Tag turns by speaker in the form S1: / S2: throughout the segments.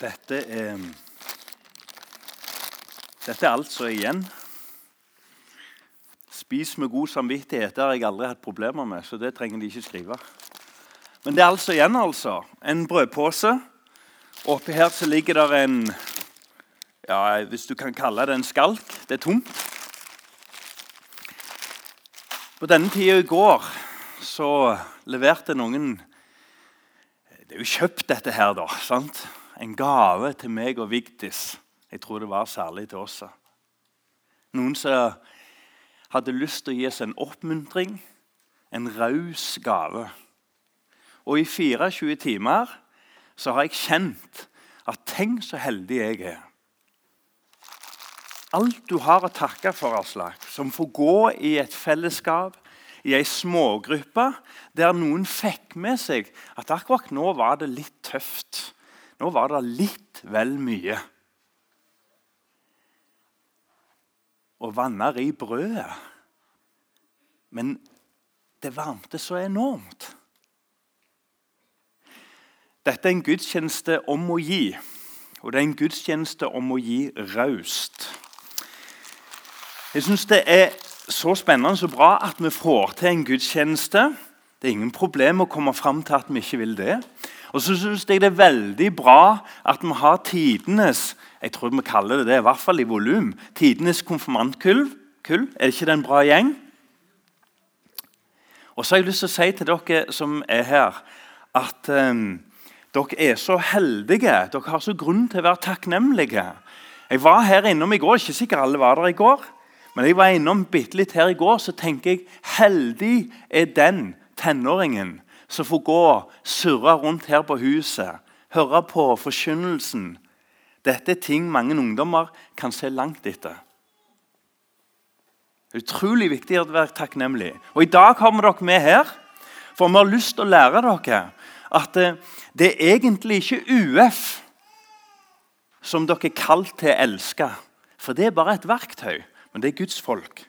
S1: Dette er Dette er altså igjen. Spis med god samvittighet. Det har jeg aldri hatt problemer med, så det trenger de ikke skrive. Men det er altså igjen altså. en brødpose. Oppi her så ligger det en ja, Hvis du kan kalle det en skalk. Det er tomt. På denne tida i går så leverte noen Det er jo kjøpt, dette her, da. sant? En gave til meg og Vigdis. Jeg tror det var særlig til oss. Noen som hadde lyst til å gi oss en oppmuntring, en raus gave. Og i 24 timer så har jeg kjent at tenk så heldig jeg er. Alt du har å takke for, Aslak, som får gå i et fellesskap, i ei smågruppe, der noen fikk med seg at akkurat nå var det litt tøft. Nå var det litt vel mye. Og vanner i brødet. Men det varmte så enormt. Dette er en gudstjeneste om å gi, og det er en gudstjeneste om å gi raust. Jeg syns det er så spennende og bra at vi får til en gudstjeneste. Det er ingen problem å komme fram til at vi ikke vil det. Og så syns jeg det er veldig bra at vi har tidenes jeg tror vi kaller det det, i hvert fall i volum, tidenes konfirmantkull. Kull. Er det ikke det en bra gjeng? Og så har jeg lyst til å si til dere som er her, at um, dere er så heldige. Dere har så grunn til å være takknemlige. Jeg var her innom i går. Ikke sikkert alle var der i går. Men jeg var innom bitte litt her i går, så tenker jeg heldig er den tenåringen som får gå surre rundt her på huset, høre på forkynnelsen. Dette er ting mange ungdommer kan se langt etter. Det er utrolig viktig å være takknemlig. Og I dag har vi dere med her, for vi har lyst til å lære dere at eh, det er egentlig ikke UF som dere er kalt til å elske. For det er bare et verktøy. Men det er Guds folk.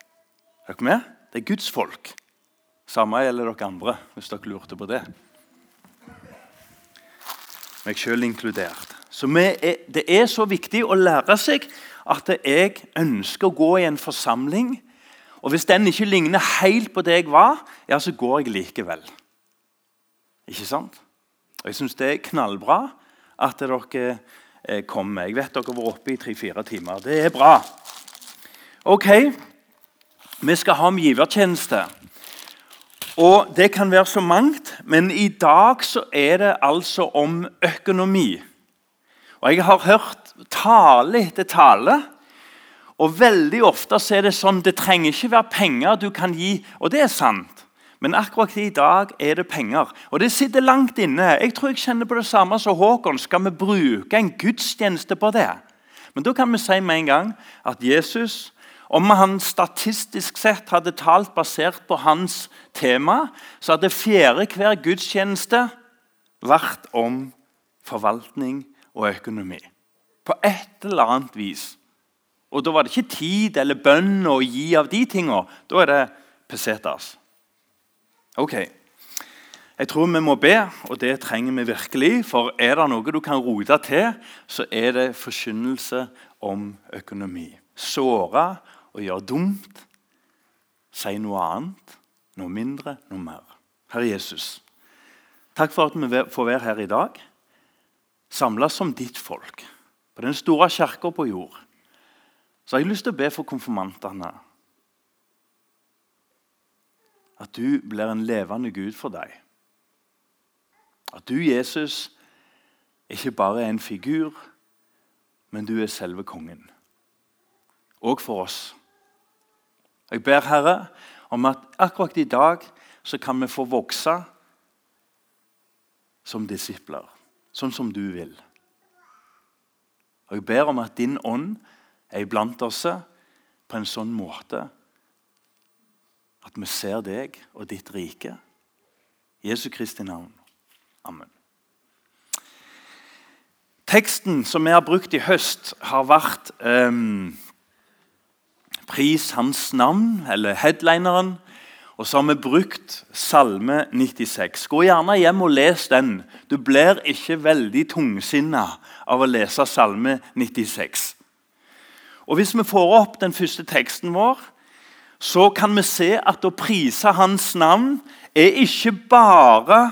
S1: Er dere med? Det er Guds folk. Samme gjelder dere andre, hvis dere lurte på det. Meg sjøl inkludert. Så er, Det er så viktig å lære seg at jeg ønsker å gå i en forsamling. Og Hvis den ikke ligner helt på det jeg var, ja, så går jeg likevel. Ikke sant? Og Jeg syns det er knallbra at dere eh, kommer. Jeg vet dere har vært oppe i tre-fire timer. Det er bra. Ok, vi skal ha om givertjeneste. Og Det kan være så mangt, men i dag så er det altså om økonomi. Og Jeg har hørt tale etter tale. Og veldig ofte så er det sånn det trenger ikke være penger du kan gi. Og det er sant. Men akkurat i dag er det penger. Og det sitter langt inne. Jeg tror jeg kjenner på det samme som Håkon. Skal vi bruke en gudstjeneste på det? Men da kan vi si med en gang at Jesus om han statistisk sett hadde talt basert på hans tema, så hadde fjerde hver gudstjeneste vært om forvaltning og økonomi. På et eller annet vis. Og Da var det ikke tid eller bønn å gi av de tinga. Da er det pesetas. Ok. Jeg tror vi må be, og det trenger vi virkelig. For er det noe du kan rote til, så er det forkynnelse om økonomi. Såre og gjøre dumt. Si noe annet, noe mindre, noe mer. Herre Jesus, takk for at vi får være her i dag. samla som ditt folk, på den store kirka på jord. Så har jeg lyst til å be for konfirmantene at du blir en levende Gud for deg. At du, Jesus, ikke bare er en figur, men du er selve kongen. Og for oss. Jeg ber Herre om at akkurat i dag så kan vi få vokse som disipler, sånn som du vil. Og Jeg ber om at din ånd er iblant oss på en sånn måte at vi ser deg og ditt rike. Jesu Kristi navn. Amen. Teksten som vi har brukt i høst, har vært um, 'Pris hans navn', eller headlineren. Og så har vi brukt Salme 96. Gå gjerne hjem og les den. Du blir ikke veldig tungsinna av å lese Salme 96. Og Hvis vi får opp den første teksten vår, så kan vi se at å prise Hans navn er ikke bare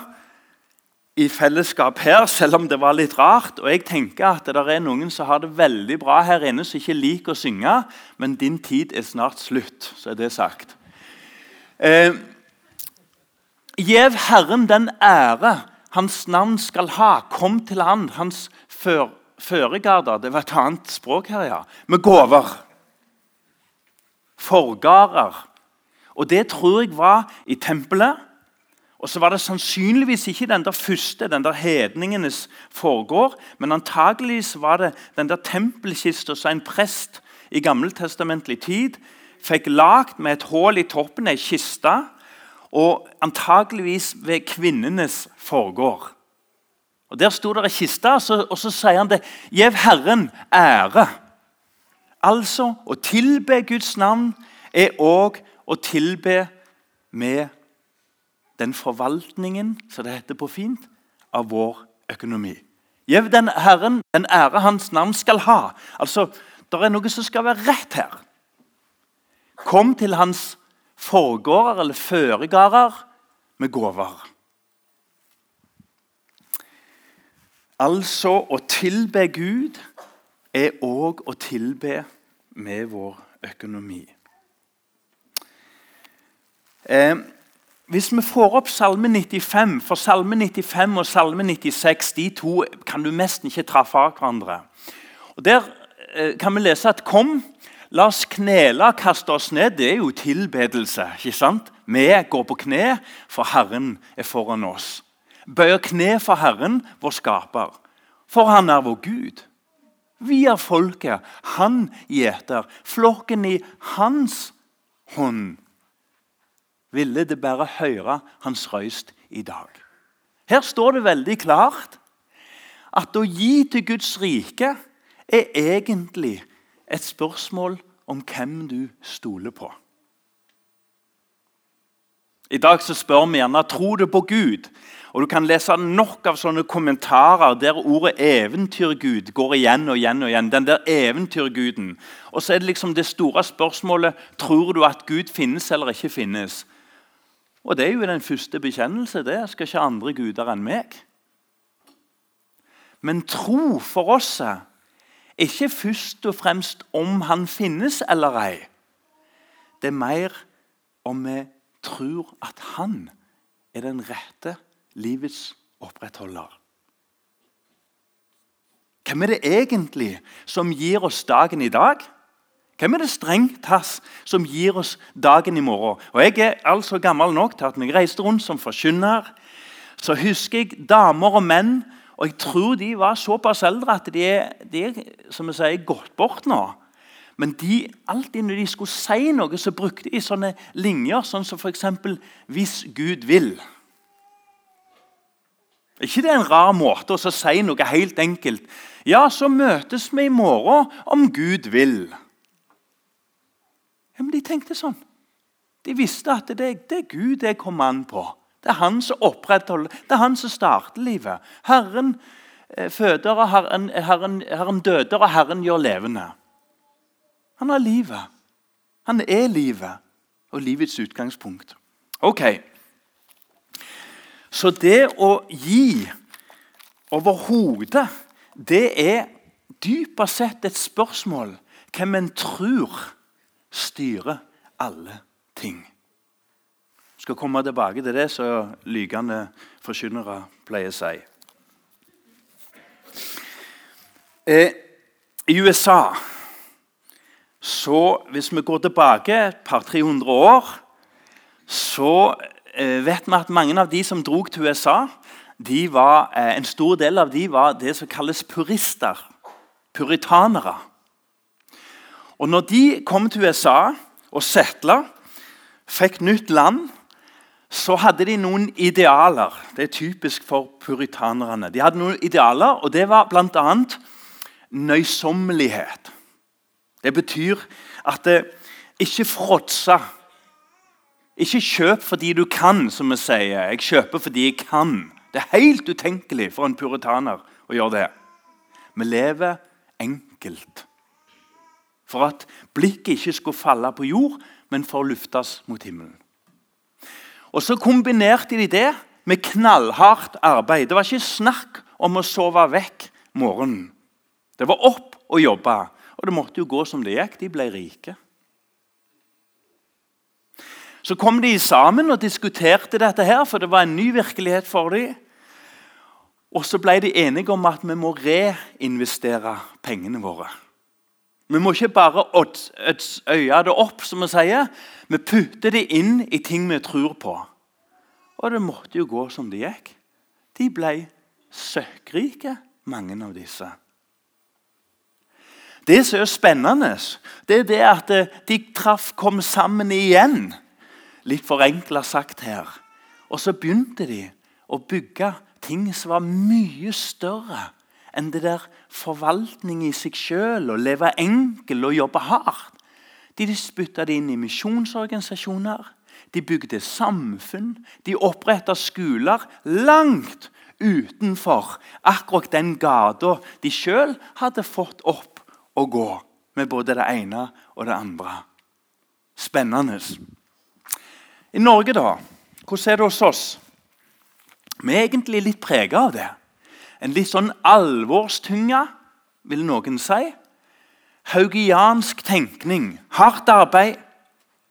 S1: i fellesskap her, selv om det var litt rart. Og jeg tenker at det er noen som har det veldig bra her inne, som ikke liker å synge, men din tid er snart slutt. Så er det sagt. Eh, Gjev Herren den ære Hans navn skal ha. Kom til Han, Hans før, føregarder. Det var et annet språk her, ja. Med gaver. Forgarer. Og det tror jeg var i tempelet. Og så var det sannsynligvis ikke den der første, den der hedningenes forgård, men antageligvis var det den der tempelkista som en prest i gammeltestamentlig tid fikk lagd med et hull i toppen, ei kiste, og antageligvis ved kvinnenes forgård. Og Der sto det ei kiste, og så sier han det Gjev Herren ære. Altså, å tilbe Guds navn er òg å tilbe med den forvaltningen, som det heter på fint, av vår økonomi. Gjev den Herren den ære Hans navn skal ha. Altså, Det er noe som skal være rett her. Kom til hans forgårder eller føregårder med gaver. Altså å tilbe Gud er òg å tilbe med vår økonomi. Eh, hvis vi får opp Salme 95, for Salme 95 og Salme 96 de to kan du nesten ikke treffe av hverandre. Og Der eh, kan vi lese at 'Kom, La oss knele kaste oss ned. Det er jo tilbedelse. ikke sant? Vi går på kne, for Herren er foran oss. Bøyer kne for Herren, vår skaper. For han er vår Gud. Vi er folket han gjeter. Flokken i hans hånd. Ville det bare høre hans røyst i dag. Her står det veldig klart at å gi til Guds rike er egentlig et spørsmål om hvem du stoler på. I dag så spør vi gjerne tror du på Gud. Og Du kan lese nok av sånne kommentarer der ordet 'eventyrgud' går igjen og igjen. og igjen. Den der eventyrguden. Og så er det liksom det store spørsmålet tror du at Gud finnes eller ikke finnes. Og Det er jo den første bekjennelse. det. Skal ikke andre guder enn meg. Men tro for oss er ikke først og fremst om han finnes eller ei. Det er mer om vi tror at han er den rette livets opprettholder. Hvem er det egentlig som gir oss dagen i dag? Hvem er det strengt tatt som gir oss dagen i morgen? Og Jeg er altså gammel nok til at når jeg reiste rundt som forkynner, så husker jeg damer og menn og jeg tror de var såpass eldre at de er, de er som jeg sier, gått bort nå. Men de, alltid når de skulle si noe, så brukte de sånne linjer, sånn som f.eks.: Hvis Gud vil. Er ikke det en rar måte å si noe helt enkelt? Ja, så møtes vi i morgen om Gud vil. Ja, Men de tenkte sånn. De visste at det, det er Gud det kommer an på. Det er han som opprettholder, det er han som starter livet. Herren eh, føder, og herren, herren, herren døder, og Herren gjør levende. Han har livet. Han er livet og livets utgangspunkt. Ok. Så det å gi overhodet, det er dypest sett et spørsmål hvem en tror styrer alle ting skal komme tilbake til det som lykende forkynnere pleier å si. Eh, I USA så Hvis vi går tilbake et par-tre hundre år, så eh, vet vi at mange av de som dro til USA, var, eh, en stor del av de var det som kalles purister. Puritanere. Og når de kom til USA og settla, fikk nytt land så hadde de noen idealer. Det er typisk for puritanerne. De hadde noen idealer, og det var bl.a. nøysommelighet. Det betyr at det ikke fråtse. Ikke kjøp fordi du kan, som vi sier. Jeg kjøper fordi jeg kan. Det er helt utenkelig for en puritaner å gjøre det. Vi lever enkelt. For at blikket ikke skulle falle på jord, men for å luftes mot himmelen. Og Så kombinerte de det med knallhardt arbeid. Det var ikke snakk om å sove vekk morgenen. Det var opp og jobbe. Og det måtte jo gå som det gikk. De ble rike. Så kom de sammen og diskuterte dette, her, for det var en ny virkelighet for dem. Og så ble de enige om at vi må reinvestere pengene våre. Vi må ikke bare øye det opp, som vi sier. Vi putter det inn i ting vi tror på. Og det måtte jo gå som det gikk. De ble søkkrike, mange av disse. Det som er spennende, det er det at de traff, kom sammen igjen Litt forenkla sagt her. Og så begynte de å bygge ting som var mye større enn det der forvaltning i seg sjøl, å leve enkel og jobbe hardt. De spytta det inn i misjonsorganisasjoner. De bygde samfunn. De oppretta skoler langt utenfor akkurat den gata de sjøl hadde fått opp å gå, med både det ene og det andre. Spennende. I Norge, da? Hvordan er det hos oss? Vi er egentlig litt prega av det. En litt sånn alvorstynga, vil noen si. Haugiansk tenkning. Hardt arbeid.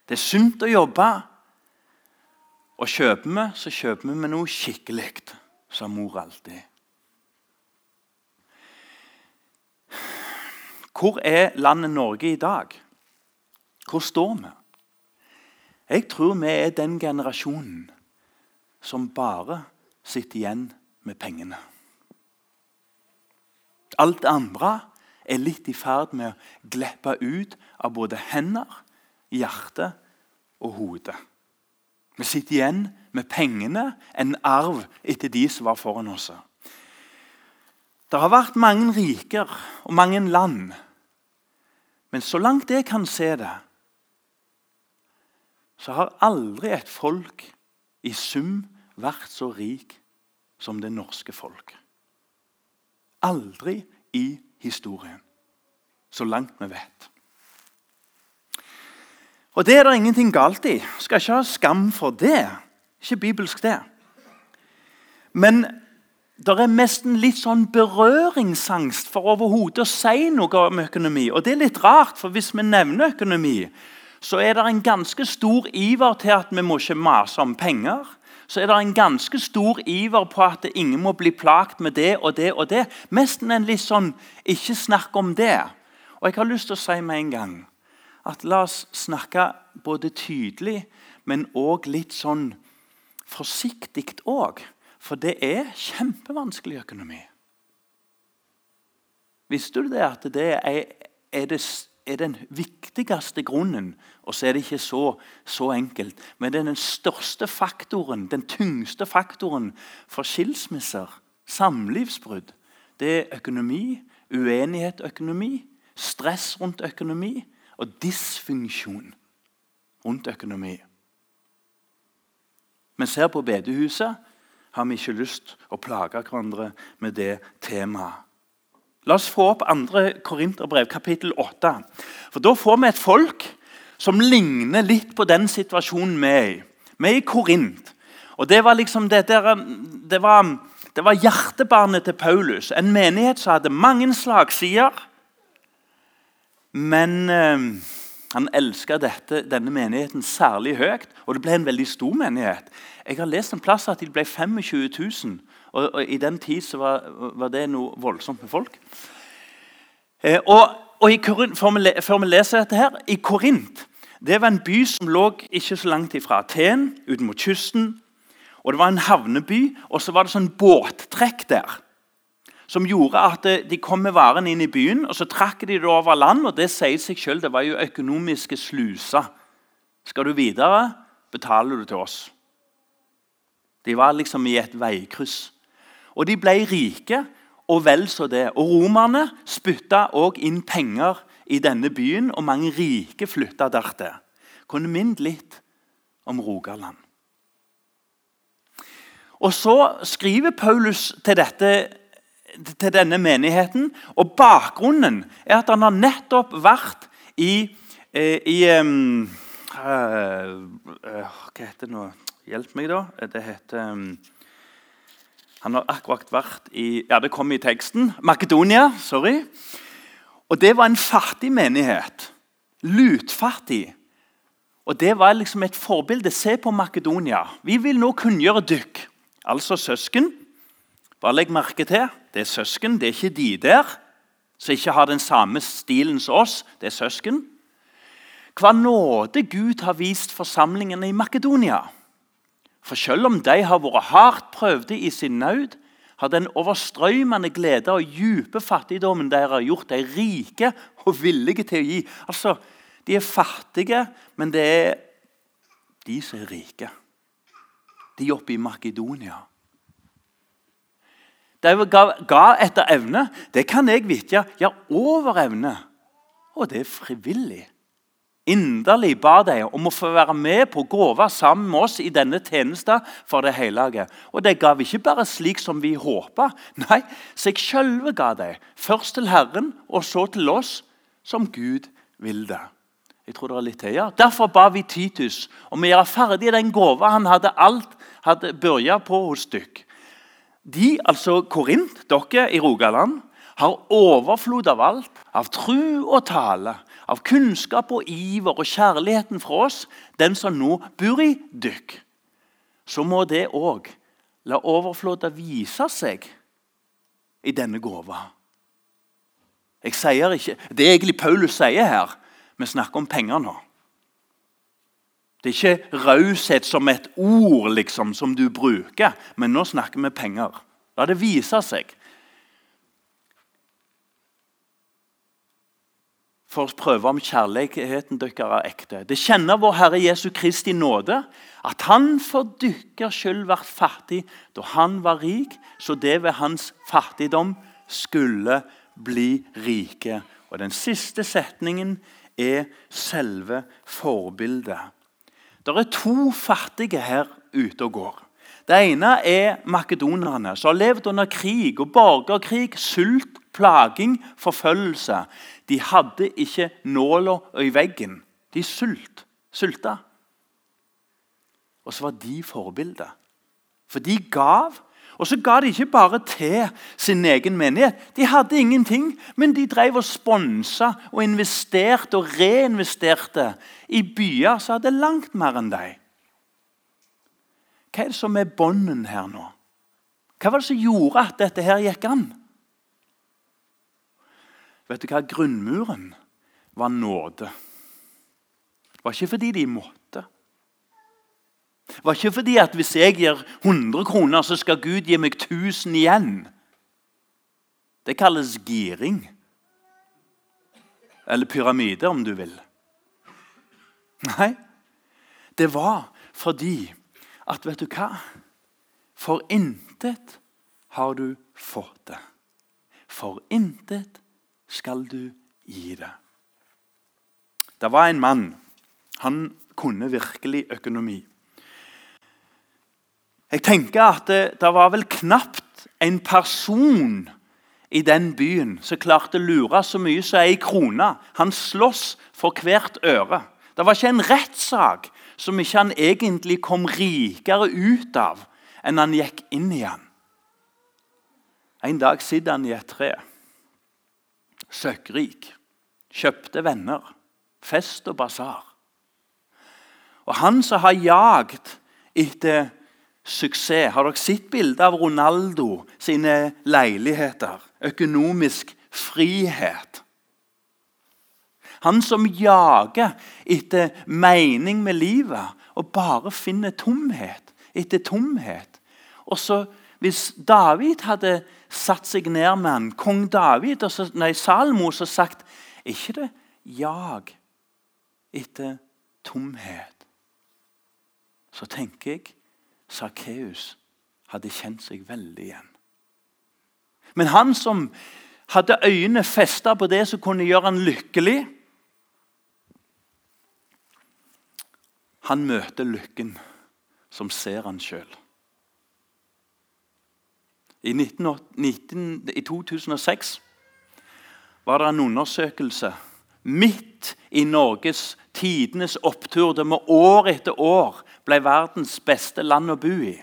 S1: Det er sunt å jobbe. Og kjøper vi, så kjøper vi med noe skikkelig, sa mor alltid. Hvor er landet Norge i dag? Hvor står vi? Jeg tror vi er den generasjonen som bare sitter igjen med pengene. Alt det andre er litt i ferd med å glippe ut av både hender, hjerte og hode. Vi sitter igjen med pengene, en arv etter de som var foran oss. Det har vært mange riker og mange land. Men så langt jeg kan se det, så har aldri et folk i sum vært så rik som det norske folk. Aldri i historien, så langt vi vet. Og Det er det ingenting galt i. Skal ikke ha skam for det. Ikke bibelsk, det. Men det er nesten litt sånn berøringsangst for overhodet å si noe om økonomi. Og det er litt rart, for hvis vi nevner økonomi, så er det en ganske stor iver til at vi må ikke mase om penger. Så er det en ganske stor iver på at ingen må bli plagt med det og det. og det. Nesten en litt sånn 'ikke snakk om det'. Og jeg har lyst til å si med en gang at la oss snakke både tydelig, men òg litt sånn forsiktig òg. For det er kjempevanskelig økonomi. Visste du det at det er, er det er den viktigste grunnen. Og så er det ikke så, så, enkelt. Men det er den største faktoren, den tyngste faktoren for skilsmisser, samlivsbrudd. Det er økonomi, uenighet økonomi, stress rundt økonomi og dysfunksjon rundt økonomi. Mens her på bedehuset har vi ikke lyst å plage hverandre med det temaet. La oss få opp 2. Korinterbrev, kapittel 8. For Da får vi et folk som ligner litt på den situasjonen vi er i. Vi er i Korint. Og Det var liksom det, det, var, det var hjertebarnet til Paulus. En menighet som hadde mange slagsider. Men eh, han elska denne menigheten særlig høyt, og det ble en veldig stor menighet. Jeg har lest en plass at de ble 25 000 og, og I den tid så var, var, det noe voldsomt med folk. Eh, og, og Korint, før, vi, før, vi, leser dette her, I Korint det var en by som lå ikke så langt ifra Aten, ut mot kysten. og Det var en havneby, og så var det sånn båttrekk der. Som gjorde at eh, de kom med varene inn i byen, og så trakk de det over land. og Det sier seg selv, det var jo økonomiske sluser. Skal du videre, betaler du til oss. De var liksom i et veikryss. Og de ble rike, og vel så det. Og Romerne spytta òg inn penger i denne byen, og mange rike flytta dertil. Kunne minne litt om Rogaland. Og Så skriver Paulus til, dette, til denne menigheten, og bakgrunnen er at han har nettopp vært i, eh, i um, uh, Hva heter det nå? Hjelp meg, da. Det heter um, Han har akkurat vært i Ja, det kom i teksten. Makedonia. Sorry. Og det var en fattig menighet. Lutfattig. Og Det var liksom et forbilde. Se på Makedonia. Vi vil nå kunngjøre dykk, altså søsken. Bare legg merke til det er søsken, det er ikke de der som ikke har den samme stilen som oss. Det er søsken. Hva nåde Gud har vist forsamlingene i Makedonia. For selv om de har vært hardt prøvde i sin nød, har den overstrømmende glede og dype fattigdommen deres har gjort dem rike og villige til å gi. Altså, De er fattige, men det er de som er rike. De oppe i Makedonia. De ga, ga etter evne. Det kan jeg vite. Ja, over evne. Og det er frivillig inderlig ba dem om å få være med på grove sammen med oss i denne tjenesten for det hellige. Og de gav ikke bare slik som vi håpa. Nei, seg sjølve ga de. Først til Herren, og så til oss, som Gud vil det. Jeg tror det er litt til. Derfor ba vi Titus om å gjøre ferdig den gåva han hadde alt hadde børja på hos dykk. De, altså Korint, dere i Rogaland, har overflod av alt, av tru og tale av kunnskap og iver og kjærligheten fra oss, den som nå bor i dykk, så må det òg la overflåta vise seg i denne gåva. Jeg sier ikke, Det er egentlig Paulus sier her. Vi snakker om penger nå. Det er ikke raushet som et ord liksom, som du bruker, men nå snakker vi penger. La det vise seg. For å prøve om kjærligheten deres er ekte. Det kjenner vår Herre Jesu Kristi nåde, at han for deres skyld ble fattig da han var rik, så det ved hans fattigdom skulle bli rike. Og Den siste setningen er selve forbildet. Det er to fattige her ute og går. Det ene er makedonerne, som har levd under krig og borgerkrig, sult, plaging, forfølgelse. De hadde ikke nåla i veggen. De sult, sulta. Og så var de forbildet. For de gav. Og så ga de ikke bare til sin egen menighet. De hadde ingenting, men de drev og sponsa og investerte og reinvesterte i byer som hadde langt mer enn dem. Hva er det som er bånden her nå? Hva var det som gjorde at dette her gikk an? Vet du hva? Grunnmuren var nåde. Det var ikke fordi de måtte. Det var ikke fordi at hvis jeg gir 100 kroner, så skal Gud gi meg 1000 igjen. Det kalles giring. Eller pyramide, om du vil. Nei, det var fordi at Vet du hva? For intet har du fått det. For intet skal du gi det. Det var en mann. Han kunne virkelig økonomi. Jeg tenker at det, det var vel knapt en person i den byen som klarte å lure så mye som ei krone. Han sloss for hvert øre. Det var ikke en rettssak som ikke han egentlig kom rikere ut av enn han gikk inn i den. En dag sitter han i et tre søkkrik, kjøpte venner, fest og basar. Og han som har jagd etter suksess Har dere sett bilde av Ronaldo sine leiligheter? Økonomisk frihet. Han som jager etter mening med livet og bare finner tomhet etter tomhet. Og så Hvis David hadde satt seg ned med han, kong David og så, nei, Salmo og sagt Er ikke det jag etter tomhet? Så tenker jeg Sakkeus hadde kjent seg veldig igjen. Men han som hadde øynene festa på det som kunne gjøre han lykkelig han møter lykken som ser han sjøl. I, 19, I 2006 var det en undersøkelse midt i Norges tidenes opptur, der vi år etter år ble verdens beste land å bo i.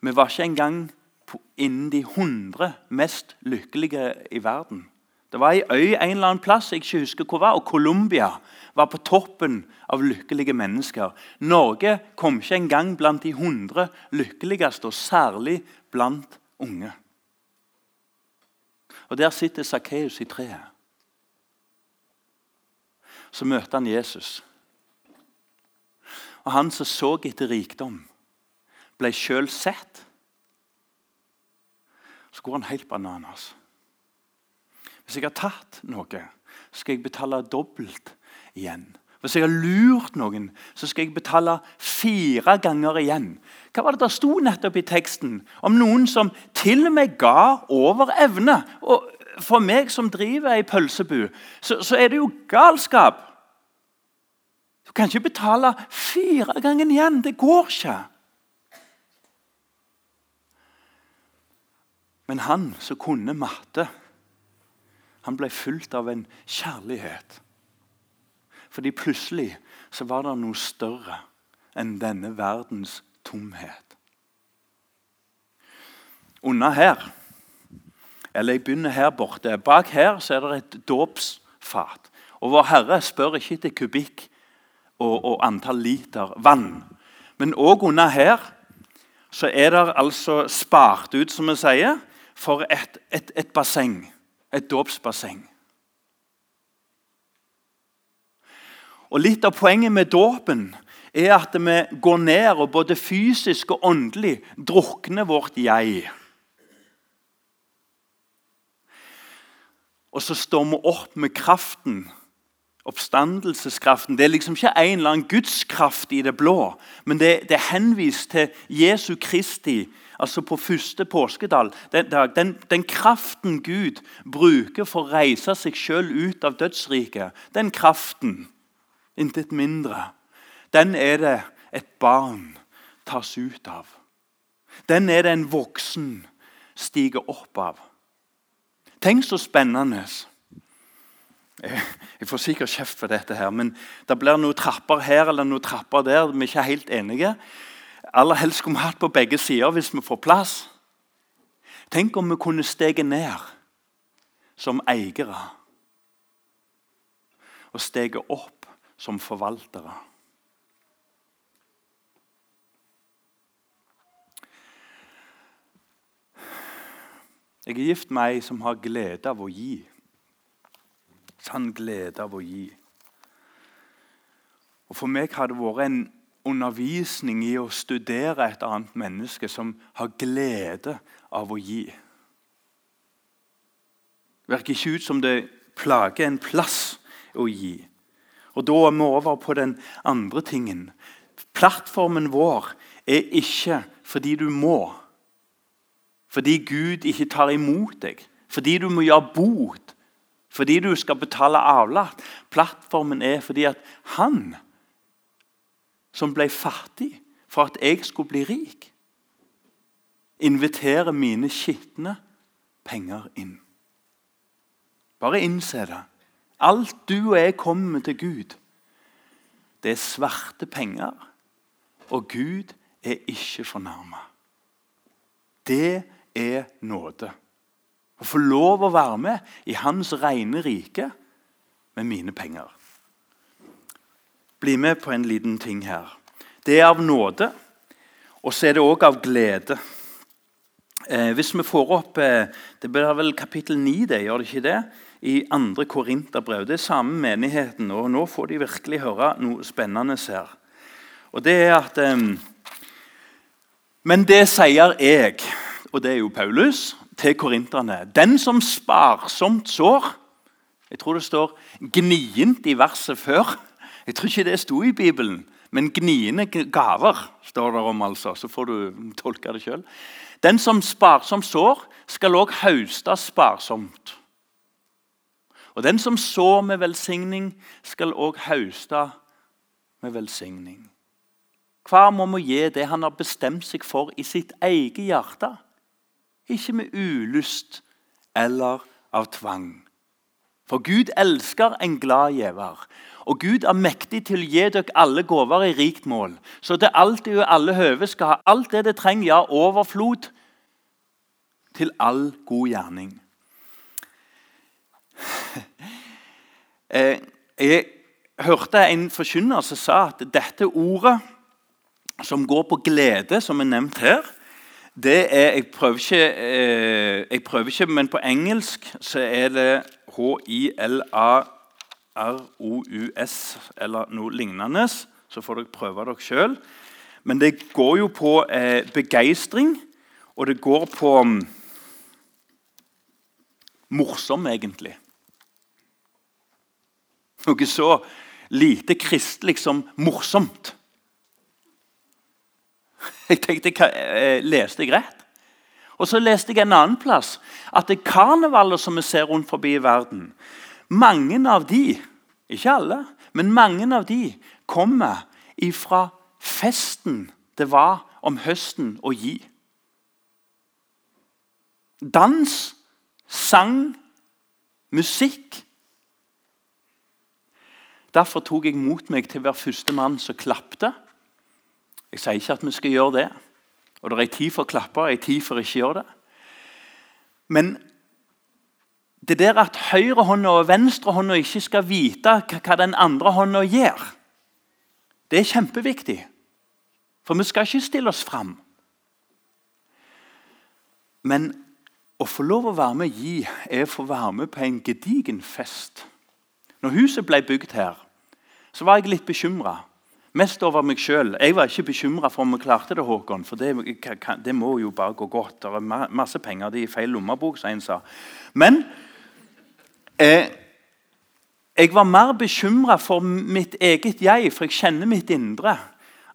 S1: Vi var ikke engang innen de 100 mest lykkelige i verden. Det var ei øy en eller annen plass, jeg ikke husker hvor var, og Colombia var på toppen av lykkelige mennesker. Norge kom ikke engang blant de 100 lykkeligste, og særlig blant unge. Og Der sitter Sakkeus i treet. Så møter han Jesus. Og han som så etter rikdom, ble sjøl sett. Så går han helt bananas. Hvis jeg har tatt noe, skal jeg betale dobbelt igjen. Hvis jeg har lurt noen, så skal jeg betale fire ganger igjen. Hva var det der sto nettopp i teksten? Om noen som til og med ga over evne. Og For meg som driver ei pølsebu, så, så er det jo galskap. Du kan ikke betale fire ganger igjen. Det går ikke. Men han som kunne matte, han ble fulgt av en kjærlighet fordi plutselig så var det noe større enn denne verdens tomhet. Under her, eller jeg begynner her borte Bak her så er det et dåpsfat. Og Vår Herre spør ikke etter kubikk og, og antall liter vann. Men òg under her så er det altså spart ut, som vi sier, for et, et, et basseng. Et dåpsbasseng. Og Litt av poenget med dåpen er at vi går ned og både fysisk og åndelig drukner vårt jeg. Og så står vi opp med kraften, oppstandelseskraften. Det er liksom ikke en eller annen gudskraft i det blå, men det, det er henvist til Jesu Kristi, altså på første påskedag. Den, den, den kraften Gud bruker for å reise seg sjøl ut av dødsriket, den kraften Intet mindre. Den er det et barn tas ut av. Den er det en voksen stiger opp av. Tenk så spennende. Jeg får sikkert kjeft for dette, her, men det blir noen trapper her eller noen trapper der. Vi er ikke helt enige. Aller helst skulle vi hatt på begge sider hvis vi får plass. Tenk om vi kunne stege ned som eiere og stege opp som forvaltere. Jeg er gift med ei som har glede av å gi. Sann glede av å gi. Og For meg har det vært en undervisning i å studere et annet menneske som har glede av å gi. Det virker ikke ut som det plager en plass å gi. Og Da er vi over på den andre tingen. Plattformen vår er ikke fordi du må, fordi Gud ikke tar imot deg, fordi du må gjøre bot, fordi du skal betale avlat. Plattformen er fordi at han som ble fattig for at jeg skulle bli rik, inviterer mine skitne penger inn. Bare innse det. Alt du og jeg kommer med til Gud, det er svarte penger. Og Gud er ikke fornærma. Det er nåde. Å få lov å være med i Hans rene rike med mine penger. Bli med på en liten ting her. Det er av nåde, og så er det òg av glede. Eh, hvis vi får opp eh, Det blir vel kapittel 9, det, gjør det ikke det? i andre Korinterbrev. Det er samme menigheten, og nå får de virkelig høre noe spennende her. Og det er at eh, Men det sier jeg, og det er jo Paulus, til korinterne. Den som sparsomt sår Jeg tror det står gnient i verset før. Jeg tror ikke det sto i Bibelen. Men gniende gaver står det om, altså. Så får du tolke det sjøl. Den som sparsomt sår, skal òg hauste sparsomt. Og den som sår med velsigning, skal òg høste med velsigning. Hver må må gi det han har bestemt seg for i sitt eget hjerte. Ikke med ulyst eller av tvang. For Gud elsker en glad gjever. Og Gud er mektig til å gi dere alle gaver i rikt mål, så det alt og alle høve skal ha alt det det trenger, ja, overflod, til all god gjerning. Eh, jeg hørte en forkynner som sa at dette ordet som går på glede, som er nevnt her det er, jeg prøver, ikke, eh, jeg prøver ikke, men på engelsk så er det H-I-L-A-R-O-U-S eller noe lignende. Så får dere prøve dere sjøl. Men det går jo på eh, begeistring, og det går på um, morsom, egentlig. Noe så lite kristelig som morsomt. Jeg tenkte, jeg, Leste jeg rett? Og så leste jeg en annen plass at det karnevaler som vi ser rundt forbi i verden, mange av de, ikke alle, men mange av de kommer ifra festen det var om høsten å gi. Dans, sang, musikk. Derfor tok jeg mot meg til å være første mann som klapte. Jeg sier ikke at vi skal gjøre det. Og det er tid for å klappe og en tid for å ikke gjøre det. Men det der at høyrehånda og venstrehånda ikke skal vite hva den andre hånda gjør, det er kjempeviktig. For vi skal ikke stille oss fram. Men å få lov å være med og gi er å få være med på en gedigen fest. Når huset ble bygd her, så var jeg litt bekymra. Mest over meg sjøl. Jeg var ikke bekymra for om vi klarte det, Håkon. For det, det, må jo bare gå godt. Det er masse penger. Det er i feil lommebok, som en sa. Men eh, jeg var mer bekymra for mitt eget jeg, for jeg kjenner mitt indre.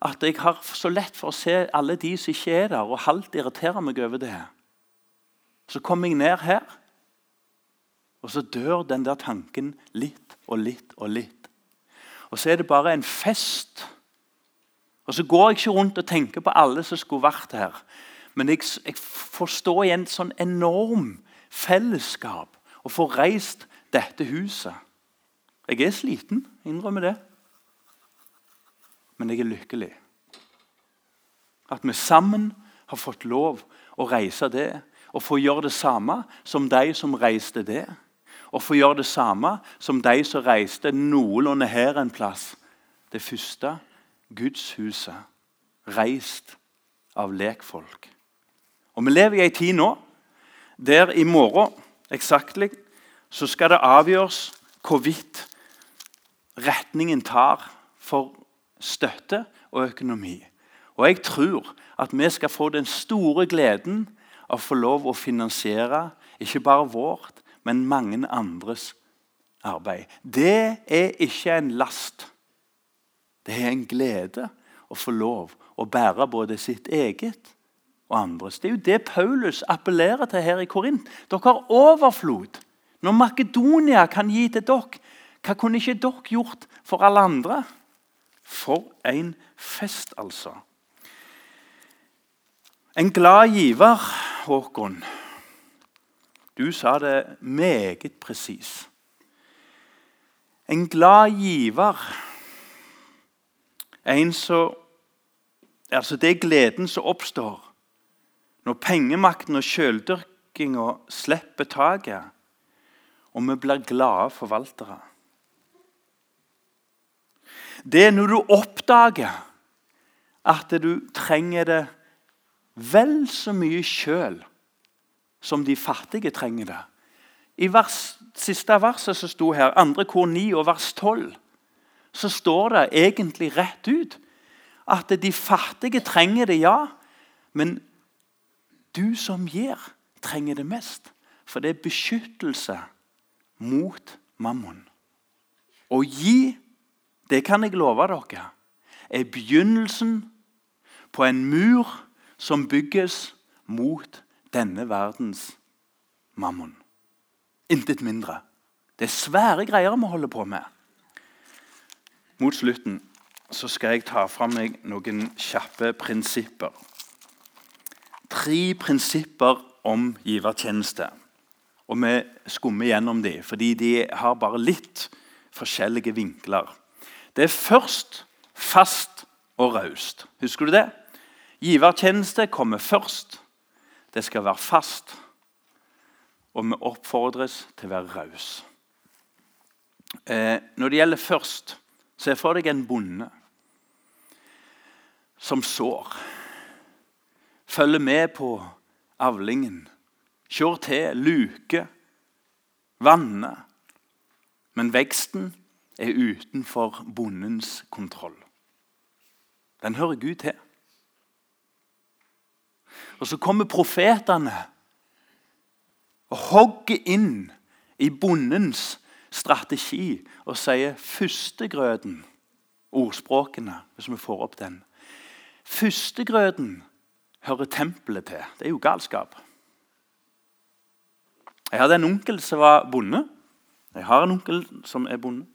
S1: At jeg har så lett for å se alle de som ikke er der, og halvt irriterer meg over det. Så kommer jeg ned her, og så dør den der tanken litt og litt og litt. Og så er det bare en fest og Så går jeg ikke rundt og tenker på alle som skulle vært her. Men jeg, jeg får stå i en sånn enorm fellesskap og få reist dette huset. Jeg er sliten, innrømmer det. Men jeg er lykkelig. At vi sammen har fått lov å reise det og få gjøre det samme som de som reiste det. Og få gjøre det samme som de som reiste noenlunde her en plass. Det første gudshuset reist av lekfolk. Og Vi lever i ei tid nå der i morgen eksaktlig så skal det avgjøres hvorvidt retningen tar for støtte og økonomi. Og jeg tror at vi skal få den store gleden av å få lov å finansiere ikke bare vårt, men mange andres arbeid. Det er ikke en last. Det er en glede å få lov å bære både sitt eget og andres. Det er jo det Paulus appellerer til her i Korint. Dere har overflod. Når Makedonia kan gi til dere, hva kunne ikke dere gjort for alle andre? For en fest, altså. En glad giver, Håkon. Du sa det meget presis. En glad giver en som altså Det er gleden som oppstår når pengemakten og sjøldyrkinga slipper taket, og vi blir glade forvaltere. Det er når du oppdager at du trenger det vel så mye sjøl som de fattige trenger det. I vers, siste verset som sto her, 2. kor 9 og vers 12, så står det egentlig rett ut at de fattige trenger det, ja. Men du som gir, trenger det mest. For det er beskyttelse mot mammon. Å gi, det kan jeg love dere, er begynnelsen på en mur som bygges mot denne verdens mammon. Intet mindre. Det er svære greier vi holder på med. Mot slutten så skal jeg ta fra meg noen kjappe prinsipper. Tre prinsipper om givertjeneste. Og vi skummer gjennom dem, fordi de har bare litt forskjellige vinkler. Det er først fast og raust. Husker du det? Givertjeneste kommer først. Det skal være fast. Og vi oppfordres til å være raus. Eh, når det gjelder først, se for deg en bonde som sår. Følger med på avlingen. Kjør til, luker, vanner. Men veksten er utenfor bondens kontroll. Den hører Gud til. Og så kommer profetene og hogger inn i bondens strategi og sier førstegrøten. Ordspråkene, hvis vi får opp den. Førstegrøten hører tempelet til. Det er jo galskap. Jeg hadde en onkel som var bonde. Jeg har en onkel som er bonde.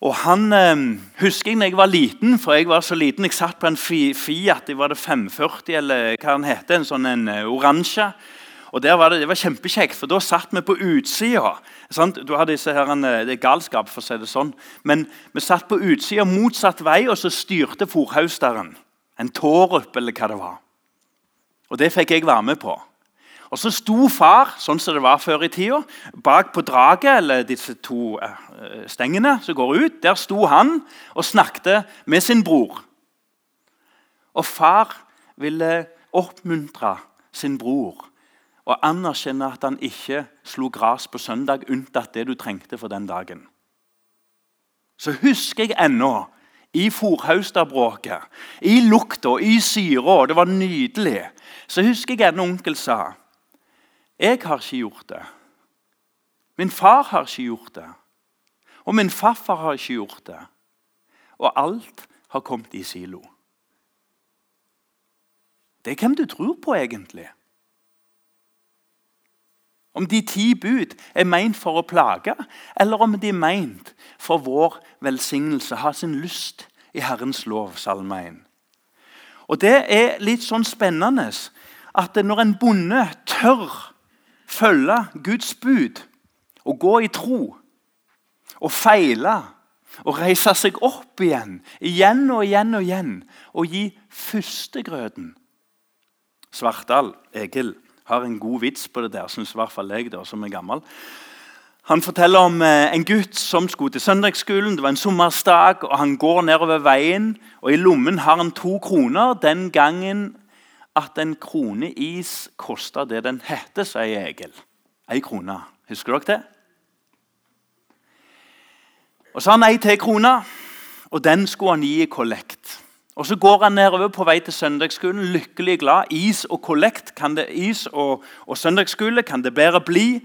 S1: Og Han eh, husker jeg da jeg var liten, for jeg var så liten. Jeg satt på en Fiat var det 540, eller hva den heter, en sånn en uh, oransje. Og var det, det var kjempekjekt, for da satt vi på utsida. Du hadde disse her, eh, Det er galskap, for å si det sånn. Men vi satt på utsida motsatt vei, og så styrte forhausteren. En Tårup, eller hva det var. Og det fikk jeg være med på. Og Så sto far sånn som det var før i tida, bak på draget, eller disse to eh, stengene som går ut. Der sto han og snakket med sin bror. Og far ville oppmuntre sin bror og anerkjenne at han ikke slo gress på søndag, unntatt det du trengte for den dagen. Så husker jeg ennå, i forhaustabråket, i lukta, i syra, det var nydelig, så husker jeg en onkel sa jeg har ikke gjort det. Min far har ikke gjort det. Og min farfar har ikke gjort det. Og alt har kommet i silo. Det er hvem du tror på, egentlig. Om de ti bud er meint for å plage, eller om de er meint for vår velsignelse. Ha sin lyst i Herrens lov, salme 1. Og Det er litt sånn spennende at når en bonde tør følge Guds bud og gå i tro og feile og reise seg opp igjen, igjen og igjen og igjen, og gi førstegrøten Svartdal, Egil, har en god vits på det der, syns i hvert fall jeg, der, som er gammel. Han forteller om eh, en gutt som skulle til søndagsskolen. Det var en sommersdag, og Han går nedover veien, og i lommen har han to kroner. Den gangen at en krone is koster det den heter, sier Egil. Ei krone. Husker dere det? Og Så har han ei til krone, og den skulle han gi i kollekt. Og Så går han nedover på vei til søndagsskolen, lykkelig glad. Is og kollekt, kan det, is og, og søndagsskole kan det bedre bli.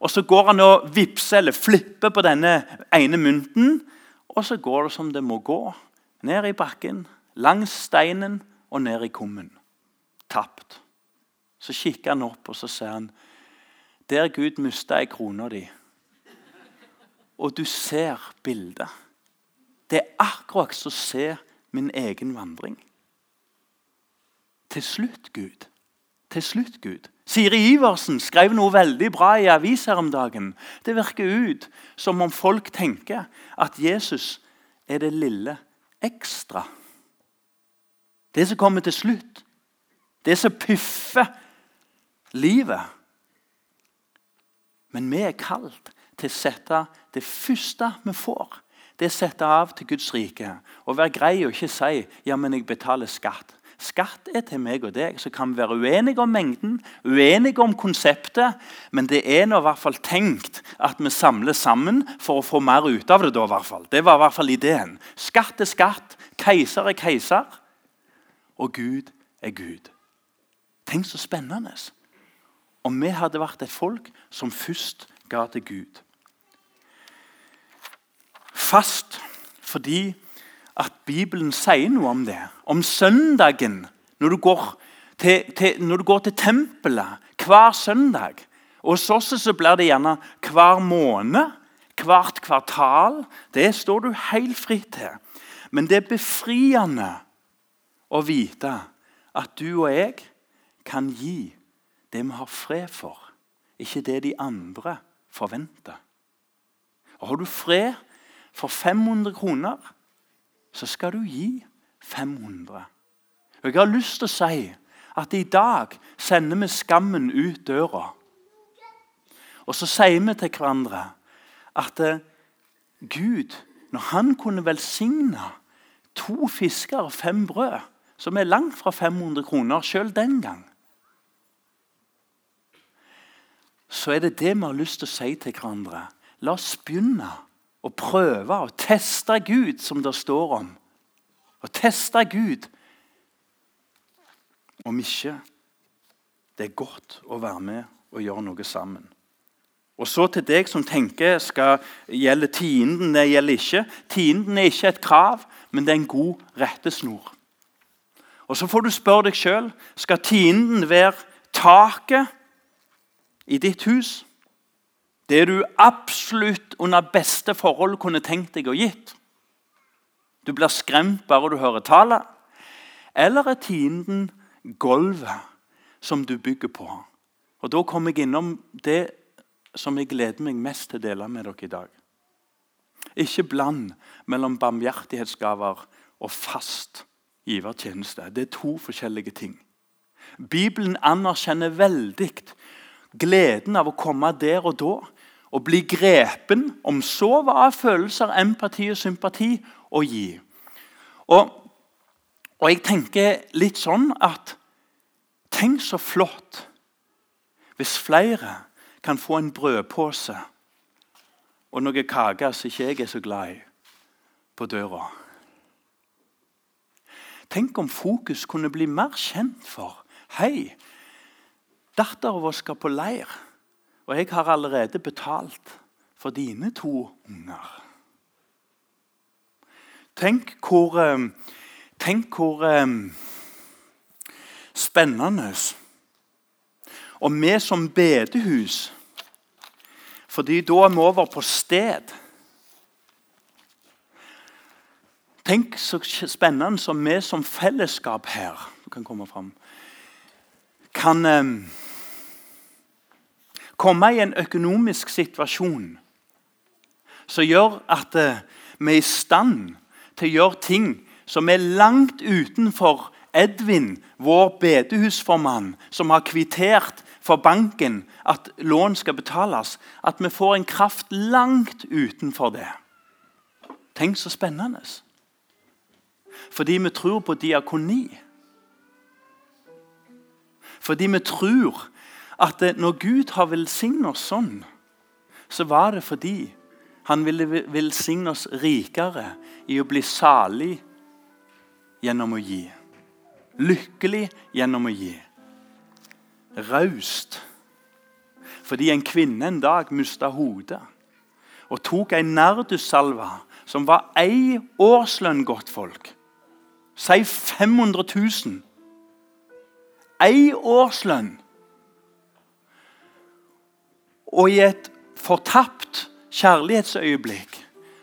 S1: Og Så går han og vipser eller flipper på denne ene mynten. Og så går det som det må gå. Ned i bakken, langs steinen og ned i kummen. Tapt. Så kikker han opp og så ser han, der Gud mista ei krone di. Og du ser bildet. Det er akkurat som å se min egen vandring. Til slutt, Gud. Til slutt, Gud. Siri Iversen skrev noe veldig bra i avis her om dagen. Det virker ut som om folk tenker at Jesus er det lille ekstra. Det som kommer til slutt. Det som puffer livet. Men vi er kalt til å sette det første vi får, det å sette av til Guds rike. Og være grei og ikke si ja, men jeg betaler skatt. Skatt er til meg og deg. Så kan vi være uenige om mengden, uenige om konseptet, men det er nå i hvert fall tenkt at vi samler sammen for å få mer ut av det. da i hvert fall. Det var i hvert fall ideen. Skatt er skatt, keiser er keiser, og Gud er Gud. Tenk så spennende om vi hadde vært et folk som først ga til Gud fast fordi at Bibelen sier noe om det. Om søndagen, når du går til, til, når du går til tempelet hver søndag Og Hos oss så blir det gjerne hver måned, hvert kvartal. Det står du helt fritt til. Men det er befriende å vite at du og jeg kan gi det vi har fred for, ikke det de andre forventer. Og Har du fred for 500 kroner, så skal du gi 500. Og Jeg har lyst til å si at i dag sender vi skammen ut døra. Og så sier vi til hverandre at eh, Gud, når han kunne velsigne to fisker og fem brød, som er langt fra 500 kroner sjøl den gang Så er det det vi har lyst til å si til hverandre. La oss begynne å prøve å teste Gud, som det står om. Å teste Gud om ikke det er godt å være med og gjøre noe sammen. Og så til deg som tenker skal gjelde tienden. Det gjelder ikke. Tienden er ikke et krav, men det er en god rettesnor. Og Så får du spørre deg sjøl skal tienden være taket i ditt hus. Det du absolutt under beste forhold kunne tenkt deg å gitt. Du blir skremt bare du hører tallet. Eller er tienden gulvet som du bygger på? Og Da kommer jeg innom det som jeg gleder meg mest til å dele med dere i dag. Ikke bland mellom barmhjertighetsgaver og fast givertjeneste. Det er to forskjellige ting. Bibelen anerkjenner veldig gleden av å komme der og da og bli grepen, om så var følelser, empati og sympati, å gi. Og, og jeg tenker litt sånn at Tenk så flott hvis flere kan få en brødpose og noe kake som ikke jeg er så glad i, på døra. Tenk om fokus kunne bli mer kjent for Hei, dattera vår skal på leir, og jeg har allerede betalt for dine to unger. Tenk hvor, eh, tenk hvor um, spennende og vi som bedehus fordi da er vi over på sted. Tenk så spennende som vi som fellesskap her kan komme fram. Kan eh, komme i en økonomisk situasjon som gjør at eh, vi er i stand til å gjøre ting som er langt utenfor Edvin, vår bedehusformann, som har kvittert for banken at lån skal betales, at vi får en kraft langt utenfor det. Tenk så spennende. Fordi vi tror på diakoni. Fordi vi tror at når Gud har velsignet oss sånn, så var det fordi han ville velsigne oss rikere i å bli salig gjennom å gi. Lykkelig gjennom å gi raust. Fordi en kvinne en dag mista hodet og tok ei nardussalve som var ei årslønn, godtfolk. Si 500 000. Ei årslønn. Og i et fortapt kjærlighetsøyeblikk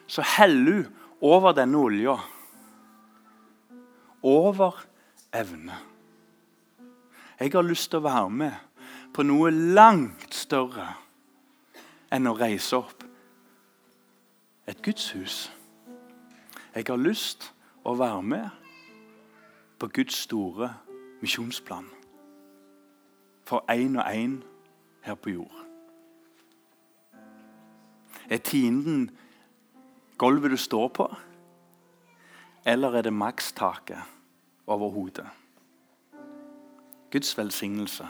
S1: så heller hun over denne olja. Over evne. Jeg har lyst til å være med på noe langt større enn å reise opp et gudshus. Jeg har lyst til å være med på Guds store misjonsplan for én og én her på jord. Er tienden gulvet du står på, eller er det makstaket over hodet? Guds velsignelse